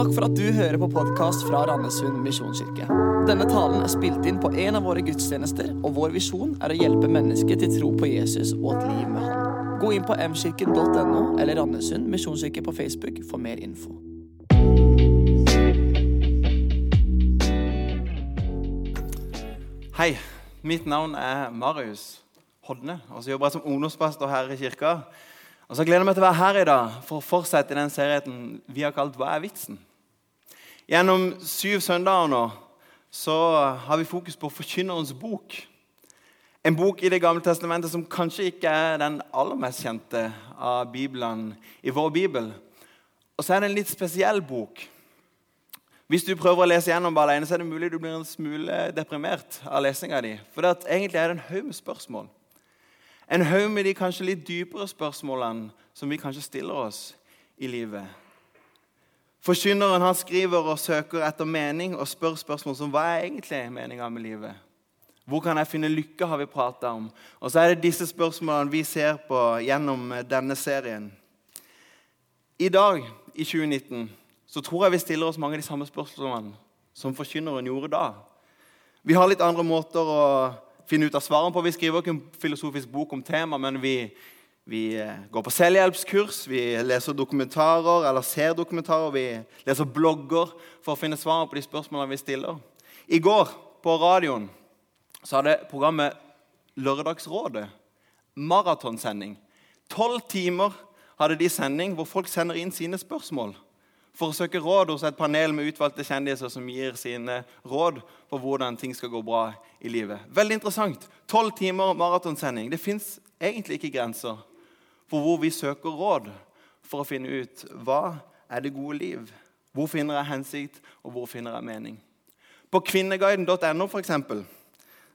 Takk for at du hører på podkast fra Randesund misjonskirke. Denne talen er spilt inn på en av våre gudstjenester, og vår visjon er å hjelpe mennesker til tro på Jesus og et liv med Han. Gå inn på mkirken.no eller Randesund misjonskirke på Facebook for mer info. Hei, mitt navn er Marius Hodne, og så jobber jeg som ungdomspastor her i kirka. Og så gleder jeg meg til å være her i dag for å fortsette i den serien vi har kalt 'Hva er vitsen?'. Gjennom syv søndager nå så har vi fokus på Forkynnerens bok. En bok i Det gamle testamentet som kanskje ikke er den aller mest kjente av biblene i vår bibel. Og så er det en litt spesiell bok. Hvis du prøver å lese gjennom bare alene, så er det mulig du blir en smule deprimert av lesinga di. For det at egentlig er det en haug med spørsmål. En haug med de kanskje litt dypere spørsmålene som vi kanskje stiller oss i livet. Forkynneren han skriver og søker etter mening og spør spørsmål som hva er egentlig meninga med livet? Hvor kan jeg finne lykke, har vi prata om. Og så er det disse spørsmålene vi ser på gjennom denne serien. I dag, i 2019, så tror jeg vi stiller oss mange av de samme spørsmålene som forkynneren gjorde da. Vi har litt andre måter å finne ut av svarene på. Vi skriver ikke en filosofisk bok om temaet, men vi, vi går på selvhjelpskurs, vi leser dokumentarer eller ser dokumentarer, vi leser blogger for å finne svar på de spørsmålene vi stiller. I går på radioen så hadde programmet Lørdagsrådet maratonsending. Tolv timer hadde de sending hvor folk sender inn sine spørsmål for å søke råd hos et panel med utvalgte kjendiser som gir sine råd på hvordan ting skal gå bra i livet. Veldig interessant. Tolv timer maratonsending. Det fins egentlig ikke grenser for hvor vi søker råd for å finne ut hva er det gode liv. Hvor finner jeg hensikt, og hvor finner jeg mening? På kvinneguiden.no for eksempel,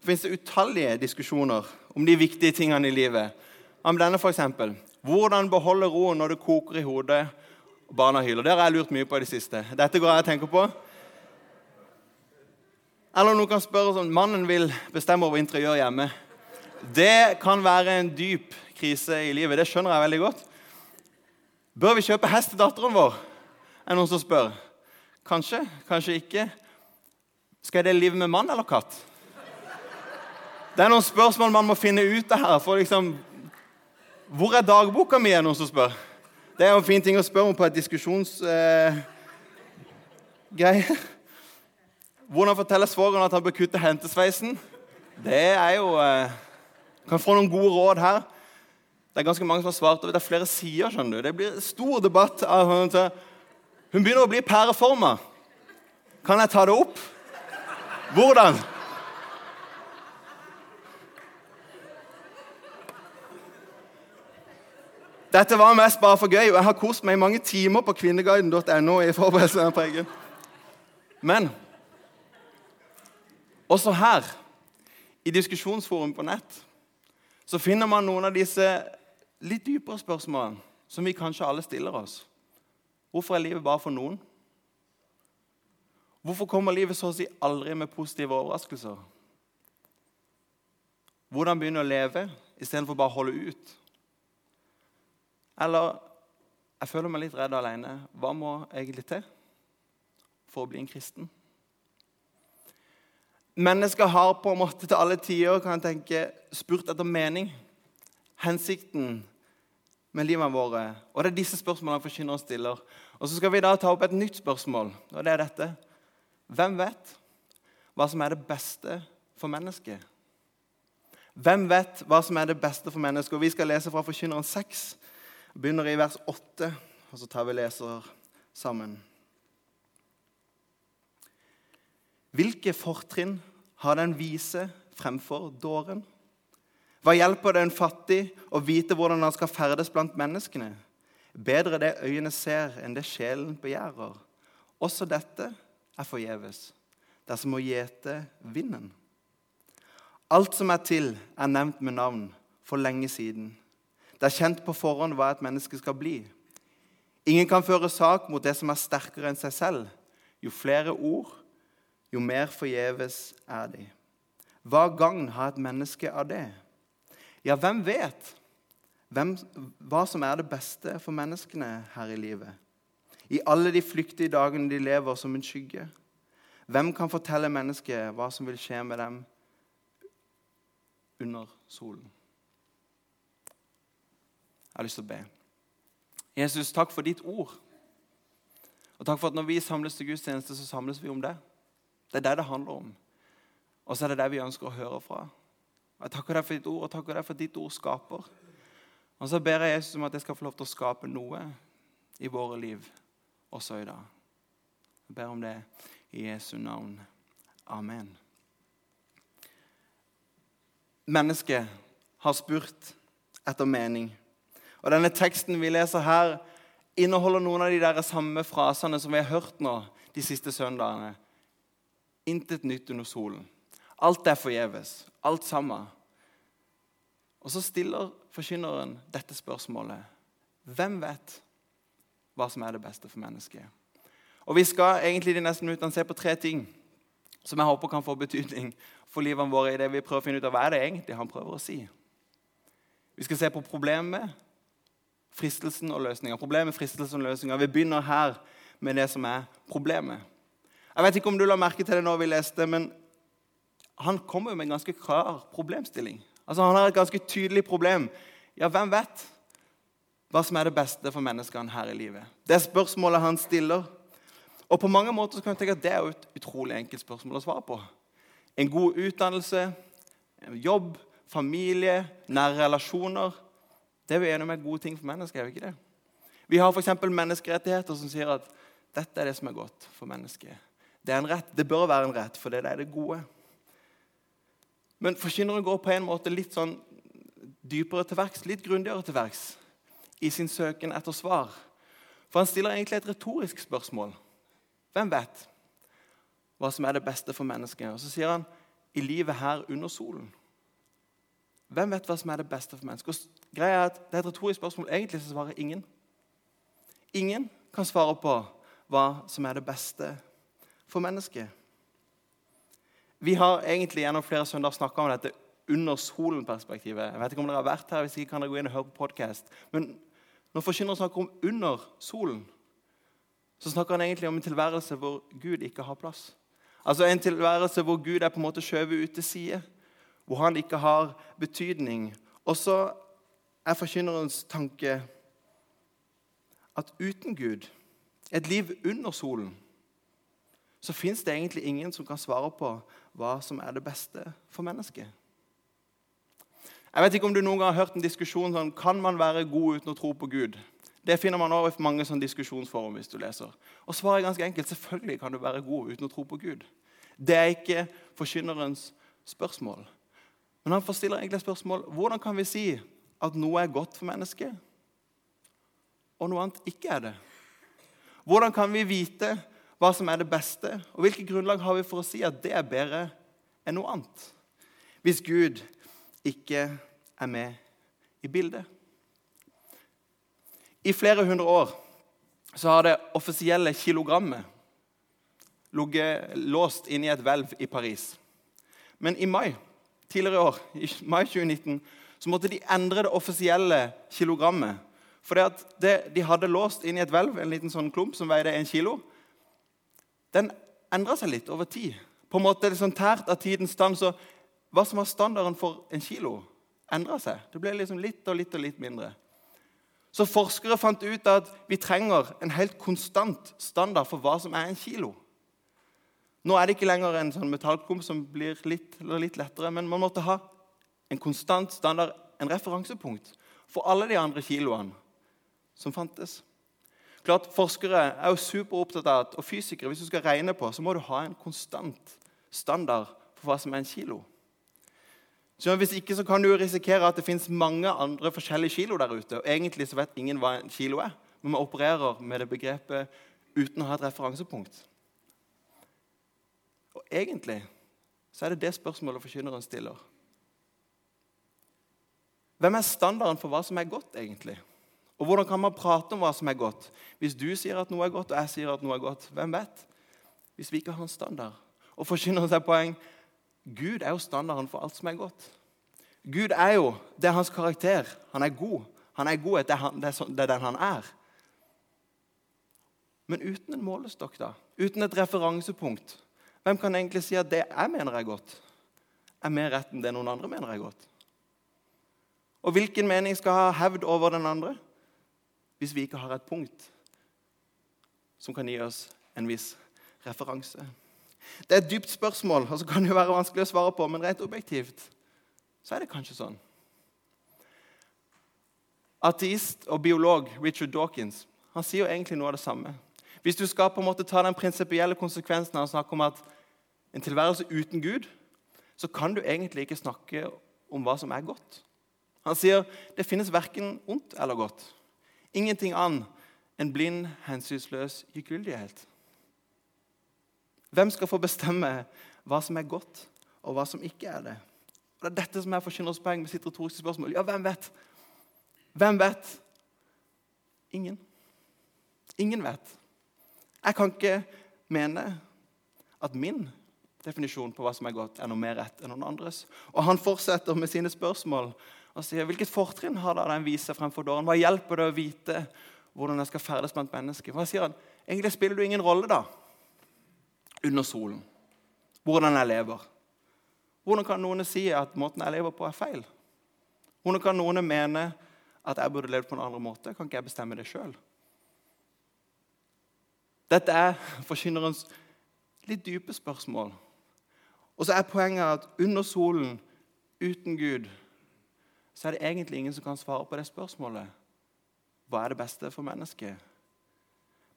fins det utallige diskusjoner om de viktige tingene i livet. Om denne eksempel. Hvordan beholde roen når det koker i hodet og barna hyler. Det har jeg lurt mye på i det siste. Dette går jeg og tenker på. Eller noen kan spørre sånn Mannen vil bestemme over interiør hjemme. Det kan være en dyp krise i livet. Det skjønner jeg veldig godt. Bør vi kjøpe hest til datteren vår? Er det noen som spør. Kanskje, kanskje ikke. Skal jeg dele livet med mann eller katt? Det er noen spørsmål man må finne ut av her. for liksom, Hvor er dagboka mi, er noen som spør. Det er jo en fin ting å spørre om på et diskusjonsgreie. Eh, Hvordan forteller svogeren at han bør kutte hentesveisen? Det er jo eh, Kan få noen gode råd her. Det er ganske mange som har svart, og det er flere sider. skjønner du. Det blir stor debatt. av Hun begynner å bli pæreforma. Kan jeg ta det opp? Hvordan? Dette var mest bare for gøy, og jeg har kost meg i mange timer på kvinneguiden.no. i forberedelse av pregen. Men også her, i diskusjonsforum på nett, så finner man noen av disse litt dypere spørsmål som vi kanskje alle stiller oss. Hvorfor er livet bare for noen? Hvorfor kommer livet så å si aldri med positive overraskelser? Hvordan begynne å leve istedenfor bare å holde ut? Eller jeg føler meg litt redd alene. Hva må egentlig til for å bli en kristen? Mennesker har på en måte til alle tider kan jeg tenke, spurt etter mening. Hensikten med livet våre. Og det er disse spørsmålene forkynneren stiller. Og så skal vi da ta opp et nytt spørsmål, og det er dette. Hvem vet hva som er det beste for mennesket? Hvem vet hva som er det beste for mennesket? Og Vi skal lese fra Forkynneren 6, begynner i vers 8, og så tar vi leser sammen. Hvilke fortrinn har den vise fremfor dåren? Hva hjelper det en fattig å vite hvordan han skal ferdes blant menneskene? Bedre det øyene ser, enn det sjelen begjærer. Også dette er forgjeves. Det er som å gjete vinden. Alt som er til, er nevnt med navn for lenge siden. Det er kjent på forhånd hva et menneske skal bli. Ingen kan føre sak mot det som er sterkere enn seg selv. Jo flere ord, jo mer forgjeves er de. Hva gagn har et menneske av det? Ja, hvem vet hvem, hva som er det beste for menneskene her i livet? I alle de flyktige dagene de lever som en skygge. Hvem kan fortelle mennesket hva som vil skje med dem under solen? Jeg har lyst til å be. Jesus, takk for ditt ord. Og takk for at når vi samles til gudstjeneste, så samles vi om det. Det er det det handler om. Og så er det det vi ønsker å høre fra. Jeg takker deg for ditt ord, og takker deg for ditt ord skaper. Og så ber jeg Jesus om at jeg skal få lov til å skape noe i våre liv også i dag. Jeg ber om det i Jesu navn. Amen. Mennesket har spurt etter mening. Og Denne teksten vi leser her, inneholder noen av de der samme frasene som vi har hørt nå de siste søndagene. Intet nytt under solen. Alt er forgjeves. Alt sammen. Og så stiller forkynneren dette spørsmålet. Hvem vet hva som er det beste for mennesket? Og Vi skal egentlig de neste minuttene se på tre ting som jeg håper kan få betydning for livene våre i det vi prøver å finne ut av hva er det egentlig han prøver å si. Vi skal se på problemet, fristelsen og løsninga. Problemet, fristelsen og løsninga. Vi begynner her med det som er problemet. Jeg vet ikke om du la merke til det når vi leste, men han kommer jo med en ganske klar problemstilling. Altså Han har et ganske tydelig problem. Ja, hvem vet hva som er det beste for menneskene her i livet? Det er spørsmålet han stiller. Og på mange måter kan jeg tenke at Det er et utrolig enkelt spørsmål å svare på. En god utdannelse, jobb, familie, nære relasjoner Det er vi enige om er gode ting for mennesker. er vi ikke det? Vi har f.eks. menneskerettigheter som sier at dette er det som er godt for mennesket. Det er en rett, det bør være en rett, for det er det gode. Men forkynneren går på en måte litt sånn dypere til verks, litt grundigere til verks i sin søken etter svar. For han stiller egentlig et retorisk spørsmål. Hvem vet hva som er det beste for mennesket? Og så sier han i livet her under solen. Hvem vet hva som er det beste for mennesket? Og greia er at Det er et retorisk spørsmål. Egentlig så svarer ingen. Ingen kan svare på hva som er det beste for mennesket. Vi har egentlig gjennom flere søndager snakka om dette under solen-perspektivet. Jeg vet ikke om dere har vært her, hvis ikke kan dere gå inn og høre på podcast. Men når forkynneren snakker om under solen, så snakker han egentlig om en tilværelse hvor Gud ikke har plass. Altså En tilværelse hvor Gud er på en måte skjøvet ut til side, hvor han ikke har betydning. Og så er forkynnerens tanke at uten Gud, et liv under solen, så fins det egentlig ingen som kan svare på hva som er det beste for mennesket. Jeg vet ikke om du noen gang har hørt en diskusjon sånn Kan man være god uten å tro på Gud? Det finner man i mange sånn diskusjonsforum. hvis du leser. Og Svaret er ganske enkelt. Selvfølgelig kan du være god uten å tro på Gud. Det er ikke forkynnerens spørsmål. Men han forstiller egentlig et spørsmål hvordan kan vi si at noe er godt for mennesket, og noe annet ikke er det? Hvordan kan vi vite hva som er det beste, og hvilke grunnlag har vi for å si at det er bedre enn noe annet? Hvis Gud ikke er med i bildet. I flere hundre år så har det offisielle kilogrammet ligget låst inne i et hvelv i Paris. Men i mai tidligere i år, i mai 2019 så måtte de endre det offisielle kilogrammet. For det, de hadde låst inn i et hvelv en liten sånn klump som veide en kilo den endra seg litt over tid. På en måte er det sånn tært av tidens stand. Så hva som var standarden for en kilo, endra seg. Det ble liksom litt og litt og litt mindre. Så forskere fant ut at vi trenger en helt konstant standard for hva som er en kilo. Nå er det ikke lenger en sånn metallklump som blir litt, litt lettere, men man måtte ha en konstant standard, en referansepunkt, for alle de andre kiloene som fantes. Klart, Forskere er jo superopptatt av at, og fysikere, hvis du skal regne på, så må du ha en konstant standard for hva som er en kilo. Så Hvis ikke så kan du risikere at det fins mange andre forskjellige kilo der ute. og Egentlig så vet ingen hva en kilo er, men vi opererer med det begrepet uten å ha et referansepunkt. Og egentlig så er det det spørsmålet forkynneren stiller. Hvem er standarden for hva som er godt, egentlig? Og hvordan kan man prate om hva som er godt? Hvis du sier at noe er godt, og jeg sier at noe er godt, hvem vet? Hvis vi ikke har en standard. Og forkynner seg poeng Gud er jo standarden for alt som er godt. Gud er jo Det er hans karakter. Han er god. Han er godhet. Det er, han, det er, det er den han er. Men uten en målestokk, da, uten et referansepunkt, hvem kan egentlig si at det jeg mener er godt, er mer rett enn det noen andre mener er godt? Og hvilken mening skal ha hevd over den andre hvis vi ikke har et punkt som kan gi oss en viss referanse? Det er et dypt spørsmål, og så kan det jo være vanskelig å svare på, men rett objektivt så er det kanskje sånn. Ateist og biolog Richard Dawkins han sier jo egentlig noe av det samme. Hvis du skal på en måte ta den prinsipielle konsekvensen av å snakke om at en tilværelse uten Gud, så kan du egentlig ikke snakke om hva som er godt. Han sier det finnes verken ondt eller godt. Ingenting annet enn blind, hensynsløs likegyldighet. Hvem skal få bestemme hva som er godt, og hva som ikke er det? Og Det er dette som er forkynnerens poeng med sitt retoriske spørsmål. Ja, hvem vet? Hvem vet? Ingen. Ingen vet. Jeg kan ikke mene at min definisjon på hva som er godt, er noe mer rett enn noen andres. Og Han fortsetter med sine spørsmål og sier hvilket fortrinn har da den vise fremfor dåren? Hva hjelper det å vite hvordan jeg skal ferdes blant mennesker? Hva sier han? Egentlig spiller du ingen rolle da, under solen, hvordan jeg lever. Hvordan kan noen si at måten jeg lever på, er feil? Hvordan kan noen mene at jeg burde levd på en annen måte? Kan ikke jeg bestemme det sjøl? Dette er forkynnerens litt dype spørsmål. Og så er poenget at under solen, uten Gud, så er det egentlig ingen som kan svare på det spørsmålet. Hva er det beste for mennesket?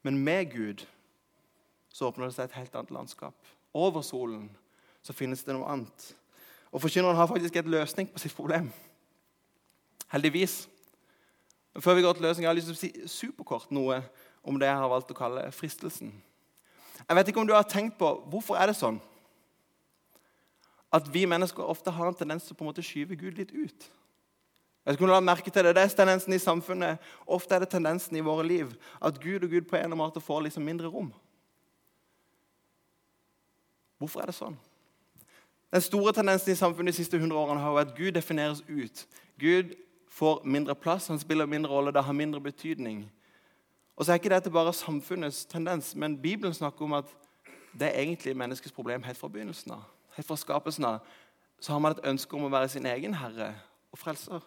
Men med Gud så åpner det seg et helt annet landskap. Over solen så finnes det noe annet. Og Forkynneren har faktisk et løsning på sitt problem. Heldigvis. Før vi går til løsning, jeg har lyst til å si superkort noe om det jeg har valgt å kalle fristelsen. Jeg vet ikke om du har tenkt på hvorfor er det sånn at vi mennesker ofte har en tendens til å på en måte skyve Gud litt ut. Jeg skulle la merke til Det Det er tendensen i samfunnet. Ofte er det tendensen i våre liv at Gud og Gud på en måte får liksom mindre rom. Hvorfor er det sånn? Den store tendensen i samfunnet de siste 100 årene har vært at Gud defineres ut. Gud får mindre plass, han spiller mindre rolle, det har mindre betydning. Og så er ikke dette bare samfunnets tendens, men Bibelen snakker om at det er egentlig menneskets problem helt fra begynnelsen av. Helt fra skapelsen av så har man et ønske om å være sin egen herre og frelser.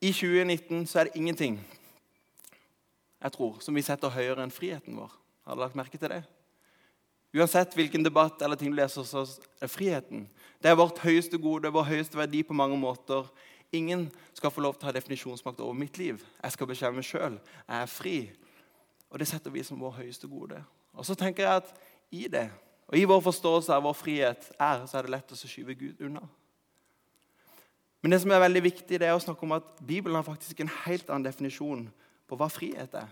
I 2019 så er det ingenting jeg tror, som vi setter høyere enn friheten vår. Har du lagt merke til det? Uansett hvilken debatt eller ting du leser, så er friheten. Det er vårt høyeste gode, vår høyeste verdi på mange måter. Ingen skal få lov til å ha definisjonsmakt over mitt liv. Jeg skal meg sjøl. Jeg er fri. Og det setter vi som vår høyeste gode. Og så tenker jeg at i det, og i vår forståelse av vår frihet, er, så er det lett å skyve Gud unna. Men det som er veldig viktig, det er å snakke om at Bibelen har faktisk en helt annen definisjon på hva frihet er.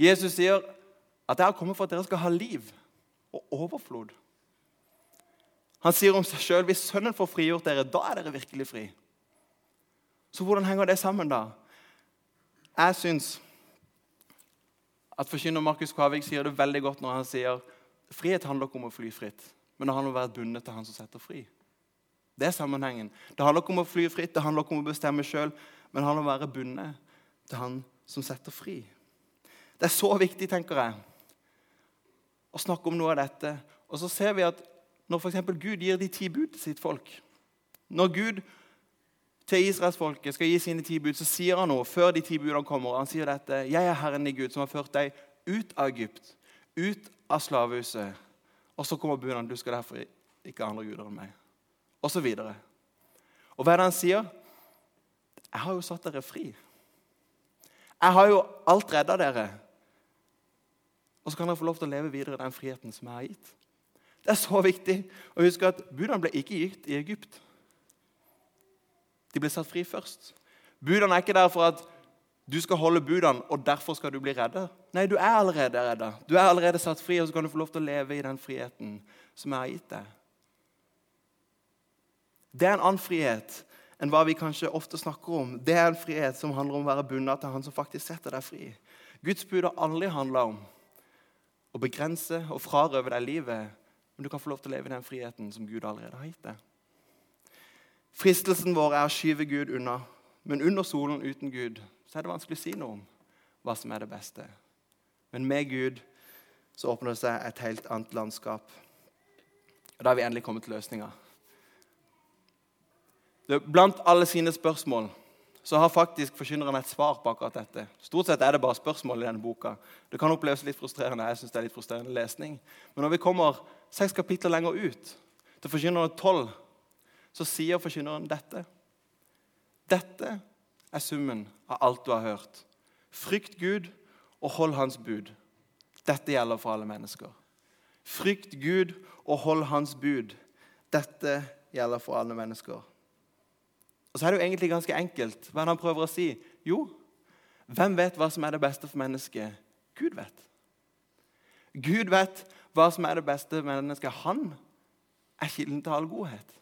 Jesus sier at 'jeg har kommet for at dere skal ha liv og overflod'. Han sier om seg sjøl 'hvis Sønnen får frigjort dere, da er dere virkelig fri'. Så hvordan henger det sammen, da? Jeg syns at forkynner Markus Kvavik sier det veldig godt når han sier frihet handler ikke om å fly fritt, men det handler om å være bundet til han som setter fri. Det er sammenhengen. Det handler ikke om å fly fritt, det handler ikke om å bestemme sjøl, men det handler om å være bundet til han som setter fri. Det er så viktig, tenker jeg, å snakke om noe av dette. Og så ser vi at når f.eks. Gud gir de ti bud til sitt folk Når Gud til israelsfolket skal gi sine ti bud, så sier han noe før de ti budene kommer. Han sier dette. 'Jeg er Herren i Gud, som har ført deg ut av Egypt, ut av slavehuset.' Og så kommer budene. 'Du skal derfor ikke ha andre guder enn meg.' Og så. Og hva er det han sier? 'Jeg har jo satt dere fri.' 'Jeg har jo alt redda dere.' Og så kan dere få lov til å leve videre den friheten som jeg har gitt. Det er så viktig å huske at budene ble ikke gitt i Egypt. De ble satt fri først. Budene er ikke der for at du skal holde budene, og derfor skal du bli redda. Nei, du er allerede redda. Du er allerede satt fri, og så kan du få lov til å leve i den friheten som jeg har gitt deg. Det er en annen frihet enn hva vi kanskje ofte snakker om. Det er en frihet som handler om å være bundet til Han som faktisk setter deg fri. Guds bud har aldri handla om å begrense og frarøve deg livet, men du kan få lov til å leve i den friheten som Gud allerede har gitt deg. Fristelsen vår er å skyve Gud unna. Men under solen uten Gud så er det vanskelig å si noe om hva som er det beste. Men med Gud så åpner det seg et helt annet landskap. Og Da har vi endelig kommet til løsninga. Blant alle sine spørsmål så har faktisk forkynneren et svar på akkurat dette. Stort sett er det bare spørsmål i denne boka. Det kan oppleves litt frustrerende. jeg synes det er litt frustrerende lesning. Men når vi kommer seks kapitler lenger ut, til forkynneren 12, så sier forkynneren dette. Dette er summen av alt du har hørt. Frykt Gud og hold Hans bud. Dette gjelder for alle mennesker. Frykt Gud og hold Hans bud. Dette gjelder for alle mennesker. Og så er det jo egentlig ganske enkelt. Hva han prøver å si? Jo, hvem vet hva som er det beste for mennesket? Gud vet. Gud vet hva som er det beste for mennesket. Han er kilden til all godhet.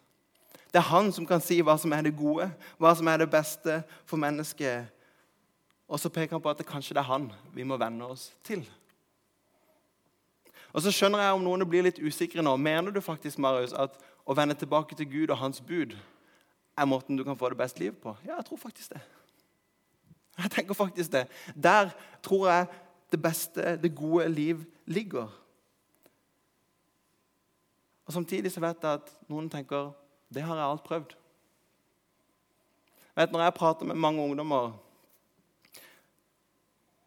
Det er han som kan si hva som er det gode, hva som er det beste for mennesket. Og så peker han på at det kanskje det er han vi må venne oss til. Og så skjønner jeg om noen blir litt usikre nå. Mener du faktisk Marius, at å vende tilbake til Gud og hans bud er måten du kan få det beste livet på? Ja, jeg tror faktisk det. Jeg tenker faktisk det. Der tror jeg det beste, det gode liv ligger. Og Samtidig så vet jeg at noen tenker det har jeg alt prøvd. Vet, når jeg prater med mange ungdommer,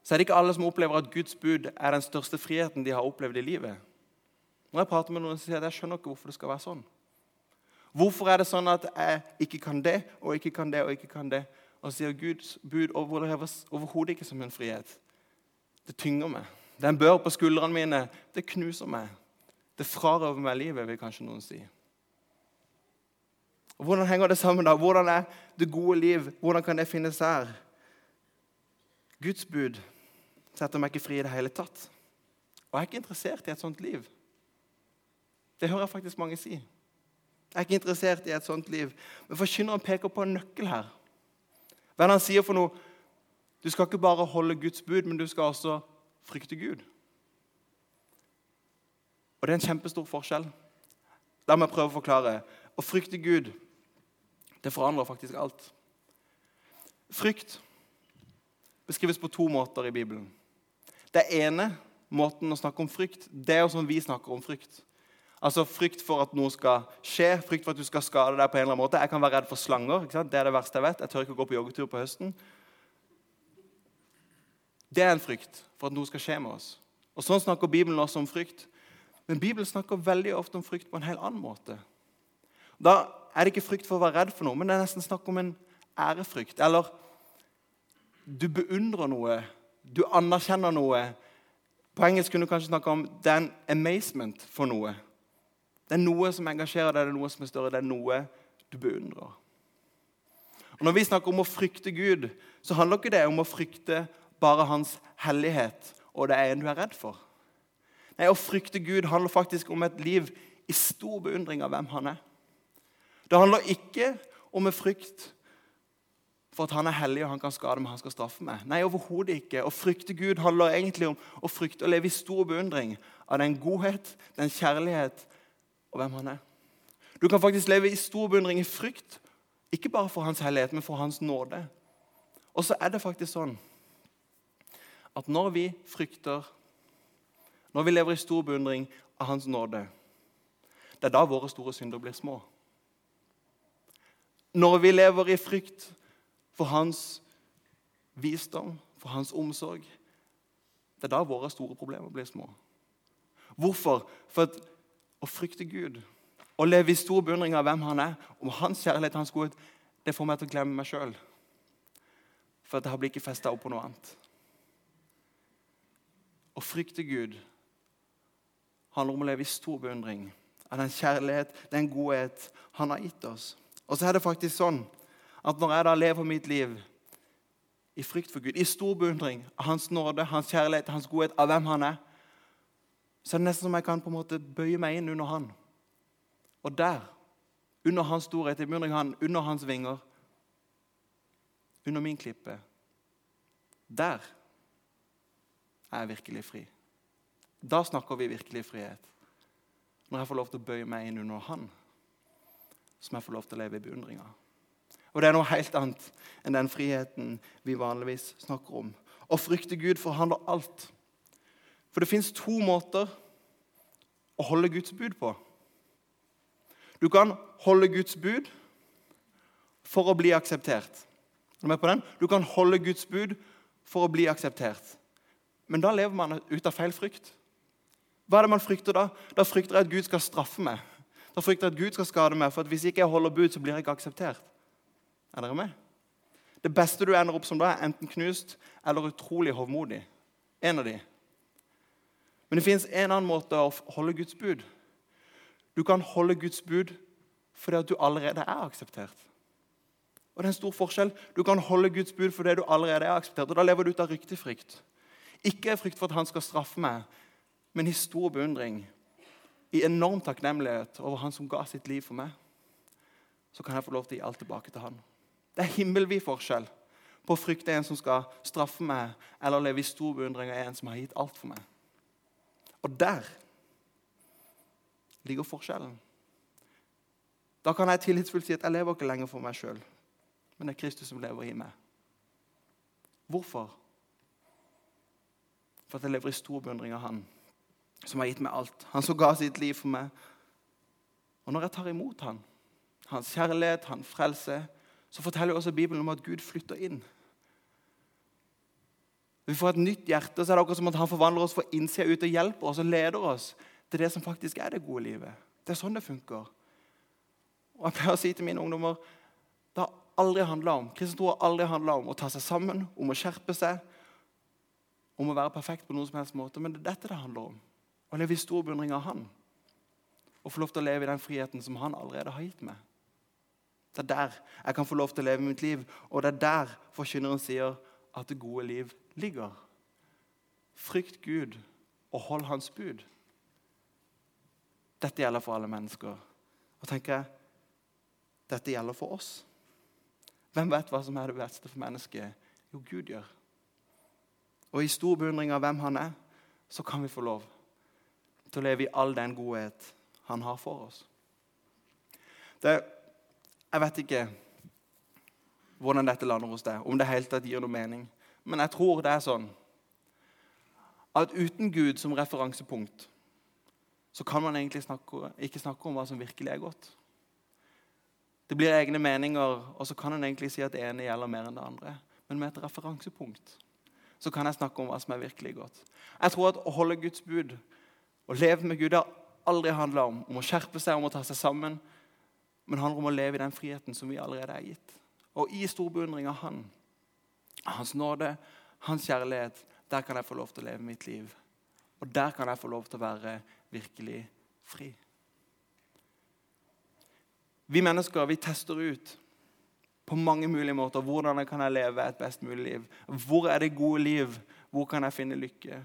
så er det ikke alle som opplever at Guds bud er den største friheten de har opplevd i livet. Når jeg prater med noen, så sier jeg at jeg skjønner ikke hvorfor det skal være sånn. Hvorfor er det sånn at jeg ikke kan det og ikke kan det og ikke kan det? Og så sier Guds bud overhodet ikke som en frihet. Det tynger meg. Det er en bør på skuldrene mine. Det knuser meg. Det frarøver meg livet, vil kanskje noen si. Og Hvordan henger det sammen? da? Hvordan er det gode liv? Hvordan kan det finnes her? Guds bud setter meg ikke fri i det hele tatt. Og jeg er ikke interessert i et sånt liv. Det hører jeg faktisk mange si. Jeg er ikke interessert i et sånt liv. Men forkynneren peker på en nøkkel her. Hva er det han sier for noe? Du skal ikke bare holde Guds bud, men du skal også frykte Gud. Og det er en kjempestor forskjell. La meg prøve å forklare. Å frykte Gud, det forandrer faktisk alt. Frykt beskrives på to måter i Bibelen. Det ene måten å snakke om frykt, det er jo som vi snakker om frykt. Altså Frykt for at noe skal skje, frykt for at du skal skade deg. på en eller annen måte. Jeg kan være redd for slanger. Det er det verste jeg vet. Jeg tør ikke å gå på joggetur på høsten. Det er en frykt for at noe skal skje med oss. Og Sånn snakker Bibelen også om frykt. Men Bibelen snakker veldig ofte om frykt på en helt annen måte. Da er det ikke frykt for å være redd for noe, men det er nesten snakk om en ærefrykt. Eller du beundrer noe, du anerkjenner noe. På engelsk kunne du kanskje snakke om det er en amazement for noe. Det er noe som engasjerer deg, det er noe som er større, det er noe du beundrer. Og Når vi snakker om å frykte Gud, så handler ikke det om å frykte bare hans hellighet og det ene du er redd for. Nei, Å frykte Gud handler faktisk om et liv i stor beundring av hvem han er. Det handler ikke om en frykt for at han er hellig og han kan skade meg, han skal straffe meg. Nei, overhodet ikke. Å frykte Gud handler egentlig om å frykte å leve i stor beundring av den godhet, den kjærlighet og hvem han er. Du kan faktisk leve i stor beundring, i frykt, ikke bare for hans hellighet, men for hans nåde. Og så er det faktisk sånn at når vi frykter, når vi lever i stor beundring av hans nåde, det er da våre store synder blir små. Når vi lever i frykt for hans visdom, for hans omsorg, det er da våre store problemer blir små. Hvorfor? For at å frykte Gud og leve i stor beundring av hvem han er, om hans kjærlighet hans godhet, det får meg til å glemme meg sjøl. For det har blitt ikke festa opp på noe annet. Å frykte Gud handler om å leve i stor beundring av den kjærlighet, den godhet han har gitt oss. Og så er det faktisk sånn at når jeg da lever mitt liv i frykt for Gud, i stor beundring av Hans nåde, Hans kjærlighet, Hans godhet, av hvem han er, så er det nesten som jeg kan på en måte bøye meg inn under han. Og der, under hans storhet, i beundring han, under hans vinger, under min klippe, der er jeg virkelig fri. Da snakker vi virkelig frihet. Når jeg får lov til å bøye meg inn under han, som jeg får lov til å leve i beundringa. Og det er noe helt annet enn den friheten vi vanligvis snakker om. Å frykte Gud forhandler alt. For det fins to måter å holde Guds bud på. Du kan holde Guds bud for å bli akseptert. Er du med på den? Du kan holde Guds bud for å bli akseptert. Men da lever man ut av feil frykt. Hva er det man frykter da? Da frykter jeg at Gud skal straffe meg. Da frykter jeg at Gud skal skade meg, for hvis ikke jeg holder bud, så blir jeg ikke akseptert. Er dere med? Det beste du ender opp som da, er enten knust eller utrolig hovmodig. En av de. Men det fins en annen måte å holde Guds bud. Du kan holde Guds bud fordi at du allerede er akseptert. Og det er en stor forskjell. Du kan holde Guds bud fordi du allerede er akseptert. og Da lever du ut av ryktig frykt. Ikke frykt for at han skal straffe meg, men i stor beundring. I enorm takknemlighet over han som ga sitt liv for meg. Så kan jeg få lov til å gi alt tilbake til han. Det er himmelvid forskjell på å frykte en som skal straffe meg, eller leve i stor beundring av en som har gitt alt for meg. Og der ligger forskjellen. Da kan jeg tillitsfullt si at jeg lever ikke lenger for meg sjøl, men det er Kristus som lever i meg. Hvorfor? For at jeg lever i stor beundring av Han som har gitt meg alt. Han som ga sitt liv for meg. Og når jeg tar imot Han, hans kjærlighet, hans frelse, så forteller også Bibelen om at Gud flytter inn. Vi får et nytt hjerte, så er det akkurat som at han forvandler oss fra innsida ut og hjelper oss og leder oss til det som faktisk er det gode livet. Det er sånn det funker. Og jeg pleier å si til mine ungdommer det har aldri handla om kristen tro har aldri handla om å ta seg sammen, om å skjerpe seg, om å være perfekt på noen som helst måte. Men det er dette det handler om. Å leve i stor beundring av Han. Å få lov til å leve i den friheten som Han allerede har gitt meg. Det er der jeg kan få lov til å leve mitt liv, og det er der forkynneren sier at det gode liv ligger. Frykt Gud og hold Hans bud. Dette gjelder for alle mennesker. Og tenker jeg, dette gjelder for oss. Hvem vet hva som er det beste for mennesket? Jo, Gud gjør. Og i stor beundring av hvem han er, så kan vi få lov til å leve i all den godhet han har for oss. Det jeg vet ikke hvordan dette lander hos deg, om det helt tatt gir noe mening. Men jeg tror det er sånn at uten Gud som referansepunkt så kan man egentlig snakke, ikke snakke om hva som virkelig er godt. Det blir egne meninger, og så kan en egentlig si at det ene gjelder mer enn det andre. Men med et referansepunkt så kan jeg snakke om hva som er virkelig godt. Jeg tror at å holde Guds bud og leve med Gud har aldri handla om, om å skjerpe seg, om å ta seg sammen, men handler om å leve i den friheten som vi allerede er gitt. Og i stor beundring av Han, Hans nåde, Hans kjærlighet, der kan jeg få lov til å leve mitt liv. Og der kan jeg få lov til å være virkelig fri. Vi mennesker vi tester ut på mange mulige måter hvordan kan jeg leve et best mulig liv. Hvor er det gode liv? Hvor kan jeg finne lykke?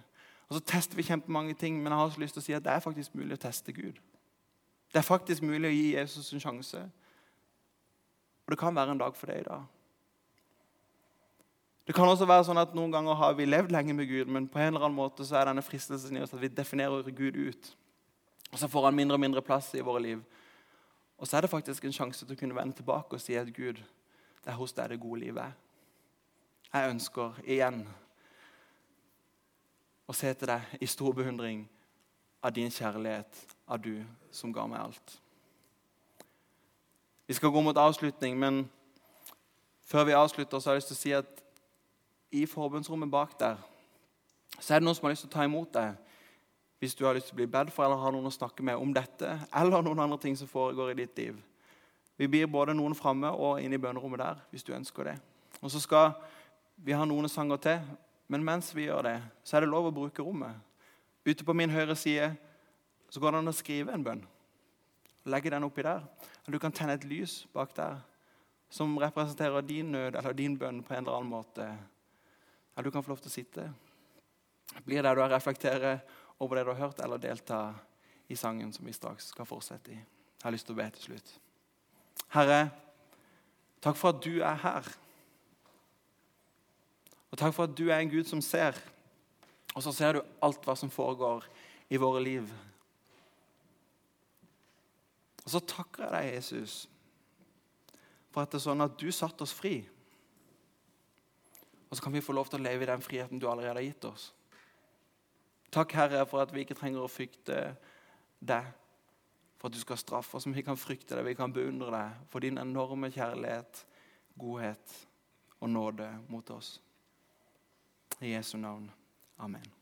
Og Så tester vi kjempemange ting, men jeg har også lyst til å si at det er faktisk mulig å teste Gud. Det er faktisk mulig å gi Jesus en sjanse. Og det kan være en dag for deg i dag. Det kan også være sånn at Noen ganger har vi levd lenge med Gud, men på en eller annen måte så er denne fristelsen i oss at vi definerer Gud ut. Og Så får han mindre og mindre plass i våre liv. Og så er det faktisk en sjanse til å kunne vende tilbake og si at Gud, det er hos deg det gode livet er. Jeg ønsker igjen å se til deg i stor beundring av din kjærlighet, av du som ga meg alt. Vi skal gå mot avslutning, men før vi avslutter, så har jeg lyst til å si at i forbundsrommet bak der så er det noen som har lyst til å ta imot deg hvis du har lyst til å bli bedt for eller har noen å snakke med om dette eller noen andre ting som foregår i ditt liv. Vi blir både noen framme og inne i bønnerommet der hvis du ønsker det. Og så skal vi ha noen sanger til, men mens vi gjør det, så er det lov å bruke rommet. Ute på min høyre side så går det an å skrive en bønn. Legge den oppi der. Og du kan tenne et lys bak der som representerer din nød eller din bønn på en eller annen måte. Eller du kan få lov til å sitte. Blir der du har reflektere over det du har hørt, eller delta i sangen som vi straks skal fortsette i. Jeg har lyst til å be til slutt. Herre, takk for at du er her. Og takk for at du er en Gud som ser. Og så ser du alt hva som foregår i våre liv. Og så takker jeg deg, Jesus, for at det er sånn at du satte oss fri. Og så kan vi få lov til å leve i den friheten du allerede har gitt oss. Takk, Herre, for at vi ikke trenger å frykte deg for at du skal straffe oss, men vi kan frykte deg, vi kan beundre deg for din enorme kjærlighet, godhet og nåde mot oss. I Jesu navn. Amen.